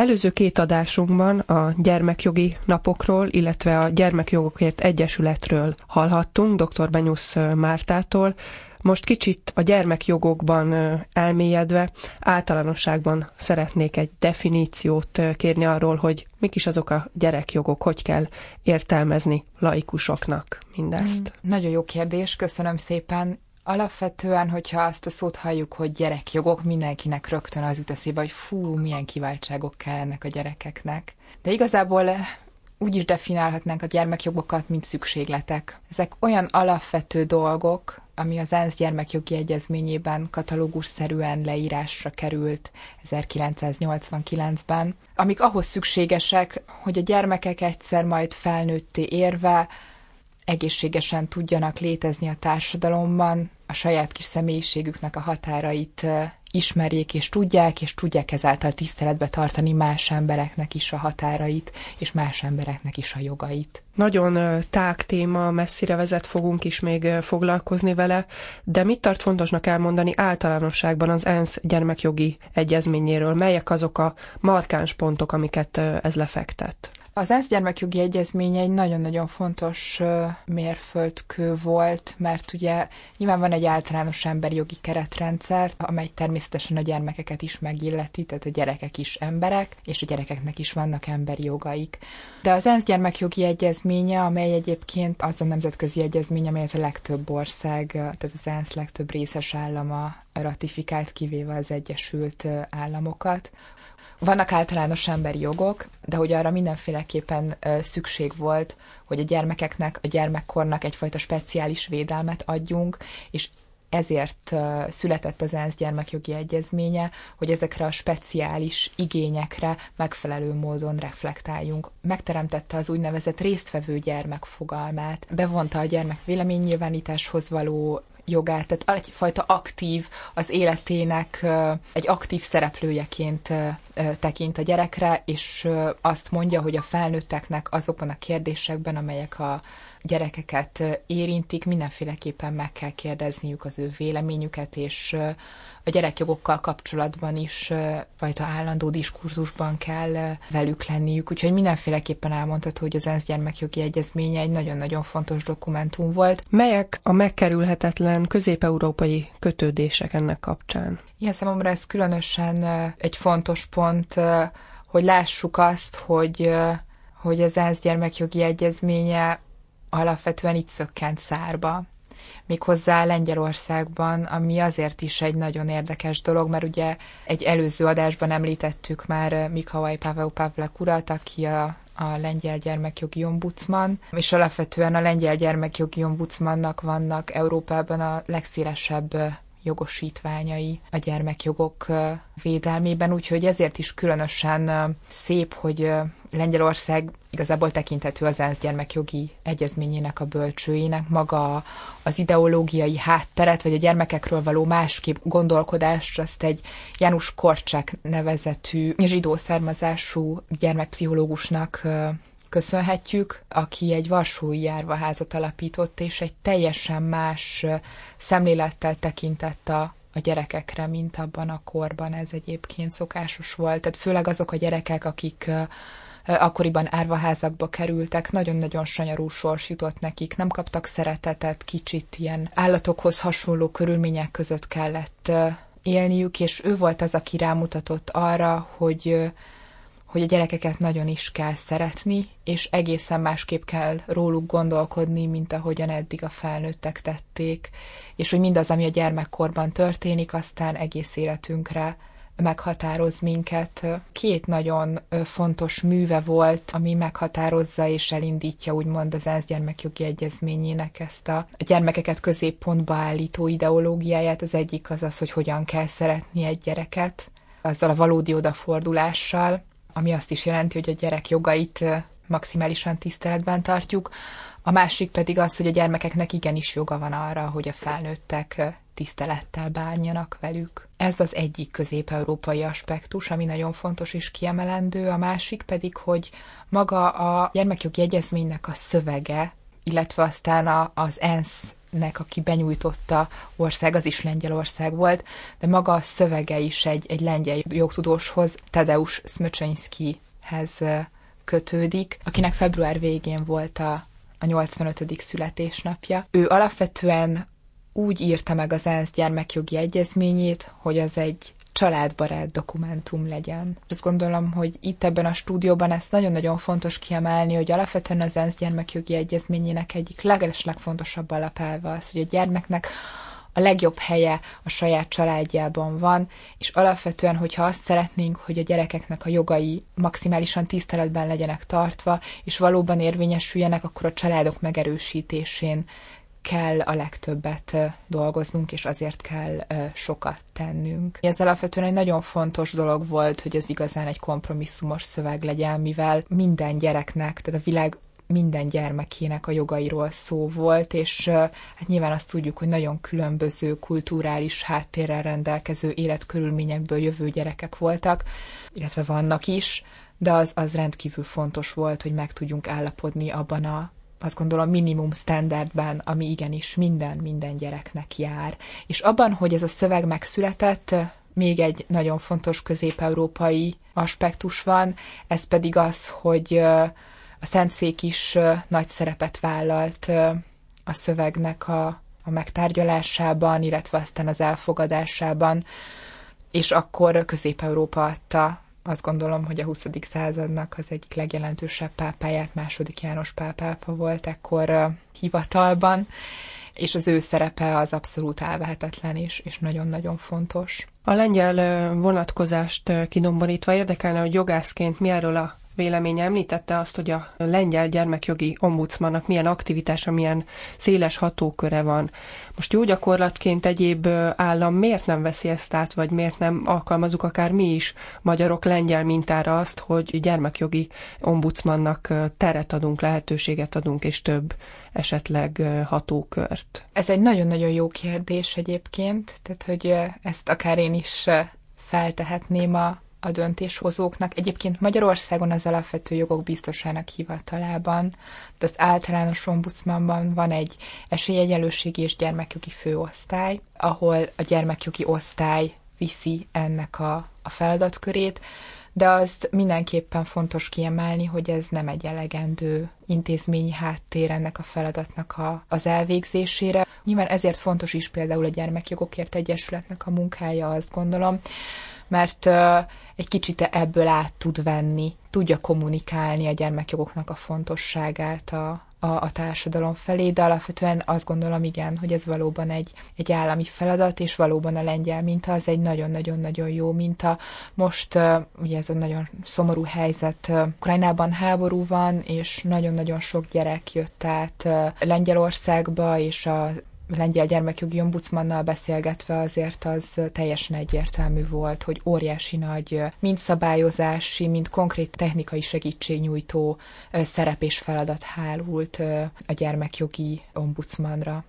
előző két adásunkban a gyermekjogi napokról, illetve a Gyermekjogokért Egyesületről hallhattunk dr. Benyusz Mártától, most kicsit a gyermekjogokban elmélyedve általánosságban szeretnék egy definíciót kérni arról, hogy mik is azok a gyerekjogok, hogy kell értelmezni laikusoknak mindezt. Mm, nagyon jó kérdés, köszönöm szépen. Alapvetően, hogyha azt a szót halljuk, hogy gyerekjogok, mindenkinek rögtön az jut eszébe, hogy fú, milyen kiváltságok kell a gyerekeknek. De igazából úgy is definálhatnánk a gyermekjogokat, mint szükségletek. Ezek olyan alapvető dolgok, ami az ENSZ gyermekjogi egyezményében katalógusszerűen leírásra került 1989-ben, amik ahhoz szükségesek, hogy a gyermekek egyszer majd felnőtté érve egészségesen tudjanak létezni a társadalomban, a saját kis személyiségüknek a határait ismerjék és tudják, és tudják ezáltal tiszteletbe tartani más embereknek is a határait, és más embereknek is a jogait. Nagyon tág téma, messzire vezet, fogunk is még foglalkozni vele, de mit tart fontosnak elmondani általánosságban az ENSZ gyermekjogi egyezményéről? Melyek azok a markáns pontok, amiket ez lefektet? Az ENSZ gyermekjogi egyezménye egy nagyon-nagyon fontos mérföldkő volt, mert ugye nyilván van egy általános emberi jogi keretrendszer, amely természetesen a gyermekeket is megilleti, tehát a gyerekek is emberek, és a gyerekeknek is vannak emberi jogaik. De az ENSZ gyermekjogi egyezménye, amely egyébként az a nemzetközi egyezmény, amelyet a legtöbb ország, tehát az ENSZ legtöbb részes állama ratifikált, kivéve az Egyesült Államokat, vannak általános emberi jogok, de hogy arra mindenféleképpen szükség volt, hogy a gyermekeknek, a gyermekkornak egyfajta speciális védelmet adjunk, és ezért született az ENSZ gyermekjogi egyezménye, hogy ezekre a speciális igényekre megfelelő módon reflektáljunk. Megteremtette az úgynevezett résztvevő gyermek fogalmát, bevonta a gyermek véleménynyilvánításhoz való jogát, tehát egyfajta aktív, az életének egy aktív szereplőjeként tekint a gyerekre, és azt mondja, hogy a felnőtteknek azokban a kérdésekben, amelyek a gyerekeket érintik, mindenféleképpen meg kell kérdezniük az ő véleményüket, és a gyerekjogokkal kapcsolatban is fajta állandó diskurzusban kell velük lenniük. Úgyhogy mindenféleképpen elmondható, hogy az ENSZ gyermekjogi egyezménye egy nagyon-nagyon fontos dokumentum volt. Melyek a megkerülhetetlen közép-európai kötődések ennek kapcsán? Ilyen számomra ez különösen egy fontos pont, hogy lássuk azt, hogy hogy az ENSZ gyermekjogi egyezménye alapvetően itt szökkent szárba. Méghozzá Lengyelországban, ami azért is egy nagyon érdekes dolog, mert ugye egy előző adásban említettük már Mikhail Pavel Pavlak urat, aki a, a lengyel gyermekjogi ombudsman, és alapvetően a lengyel gyermekjogi ombudsmannak vannak Európában a legszélesebb jogosítványai a gyermekjogok védelmében, úgyhogy ezért is különösen szép, hogy Lengyelország igazából tekinthető az ENSZ gyermekjogi egyezményének a bölcsőjének, maga az ideológiai hátteret, vagy a gyermekekről való másképp gondolkodást, azt egy János Korcsák nevezetű zsidó származású gyermekpszichológusnak köszönhetjük, aki egy varsói járvaházat alapított, és egy teljesen más szemlélettel tekintett a, a gyerekekre, mint abban a korban ez egyébként szokásos volt. Tehát főleg azok a gyerekek, akik akkoriban árvaházakba kerültek, nagyon-nagyon sanyarú sors jutott nekik, nem kaptak szeretetet, kicsit ilyen állatokhoz hasonló körülmények között kellett élniük, és ő volt az, aki rámutatott arra, hogy hogy a gyerekeket nagyon is kell szeretni, és egészen másképp kell róluk gondolkodni, mint ahogyan eddig a felnőttek tették, és hogy mindaz, ami a gyermekkorban történik, aztán egész életünkre meghatároz minket. Két nagyon fontos műve volt, ami meghatározza és elindítja úgymond az ENSZ gyermekjogi egyezményének ezt a gyermekeket középpontba állító ideológiáját. Az egyik az az, hogy hogyan kell szeretni egy gyereket, azzal a valódi odafordulással, ami azt is jelenti, hogy a gyerek jogait maximálisan tiszteletben tartjuk, a másik pedig az, hogy a gyermekeknek igenis joga van arra, hogy a felnőttek tisztelettel bánjanak velük. Ez az egyik közép-európai aspektus, ami nagyon fontos és kiemelendő, a másik pedig, hogy maga a gyermekjogi egyezménynek a szövege, illetve aztán a, az ENSZ nek, aki benyújtotta ország, az is Lengyelország volt, de maga a szövege is egy, egy lengyel jogtudóshoz, Tadeusz Smöcsönyszkihez kötődik, akinek február végén volt a, a 85. születésnapja. Ő alapvetően úgy írta meg az ENSZ gyermekjogi egyezményét, hogy az egy családbarát dokumentum legyen. Azt gondolom, hogy itt ebben a stúdióban ezt nagyon-nagyon fontos kiemelni, hogy alapvetően az ENSZ gyermekjogi egyezményének egyik leges legfontosabb alapelve az, hogy a gyermeknek a legjobb helye a saját családjában van, és alapvetően, hogyha azt szeretnénk, hogy a gyerekeknek a jogai maximálisan tiszteletben legyenek tartva, és valóban érvényesüljenek, akkor a családok megerősítésén kell a legtöbbet dolgoznunk, és azért kell sokat tennünk. Ez alapvetően egy nagyon fontos dolog volt, hogy ez igazán egy kompromisszumos szöveg legyen, mivel minden gyereknek, tehát a világ minden gyermekének a jogairól szó volt, és hát nyilván azt tudjuk, hogy nagyon különböző kulturális háttérrel rendelkező életkörülményekből jövő gyerekek voltak, illetve vannak is, de az, az rendkívül fontos volt, hogy meg tudjunk állapodni abban a azt gondolom minimum standardben, ami igenis minden, minden gyereknek jár. És abban, hogy ez a szöveg megszületett, még egy nagyon fontos közép-európai aspektus van, ez pedig az, hogy a Szentszék is nagy szerepet vállalt a szövegnek a, a megtárgyalásában, illetve aztán az elfogadásában, és akkor Közép-Európa adta azt gondolom, hogy a 20. századnak az egyik legjelentősebb pápáját, második János pápápa volt ekkor hivatalban, és az ő szerepe az abszolút elvehetetlen is, és nagyon-nagyon fontos. A lengyel vonatkozást kidomborítva érdekelne, hogy jogászként mi erről a véleménye említette azt, hogy a lengyel gyermekjogi ombudsmannak milyen aktivitása, milyen széles hatóköre van. Most jó gyakorlatként egyéb állam miért nem veszi ezt át, vagy miért nem alkalmazunk akár mi is magyarok lengyel mintára azt, hogy gyermekjogi ombudsmannak teret adunk, lehetőséget adunk, és több esetleg hatókört? Ez egy nagyon-nagyon jó kérdés egyébként, tehát hogy ezt akár én is feltehetném a a döntéshozóknak. Egyébként Magyarországon az alapvető jogok biztosának hivatalában, de az általános ombudsmanban van egy esélyegyelőségi és gyermekjogi főosztály, ahol a gyermekjogi osztály viszi ennek a, a feladatkörét, de azt mindenképpen fontos kiemelni, hogy ez nem egy elegendő intézményi háttér ennek a feladatnak a, az elvégzésére. Nyilván ezért fontos is például a Gyermekjogokért Egyesületnek a munkája, azt gondolom, mert egy kicsit ebből át tud venni, tudja kommunikálni a gyermekjogoknak a fontosságát a, a, a társadalom felé, de alapvetően azt gondolom, igen, hogy ez valóban egy, egy állami feladat, és valóban a lengyel minta az egy nagyon-nagyon-nagyon jó minta. Most ugye ez a nagyon szomorú helyzet, Ukrajnában háború van, és nagyon-nagyon sok gyerek jött át Lengyelországba, és a lengyel gyermekjogi ombudsmannal beszélgetve azért az teljesen egyértelmű volt, hogy óriási nagy mind szabályozási, mind konkrét technikai segítségnyújtó szerep és feladat hálult a gyermekjogi ombudsmanra.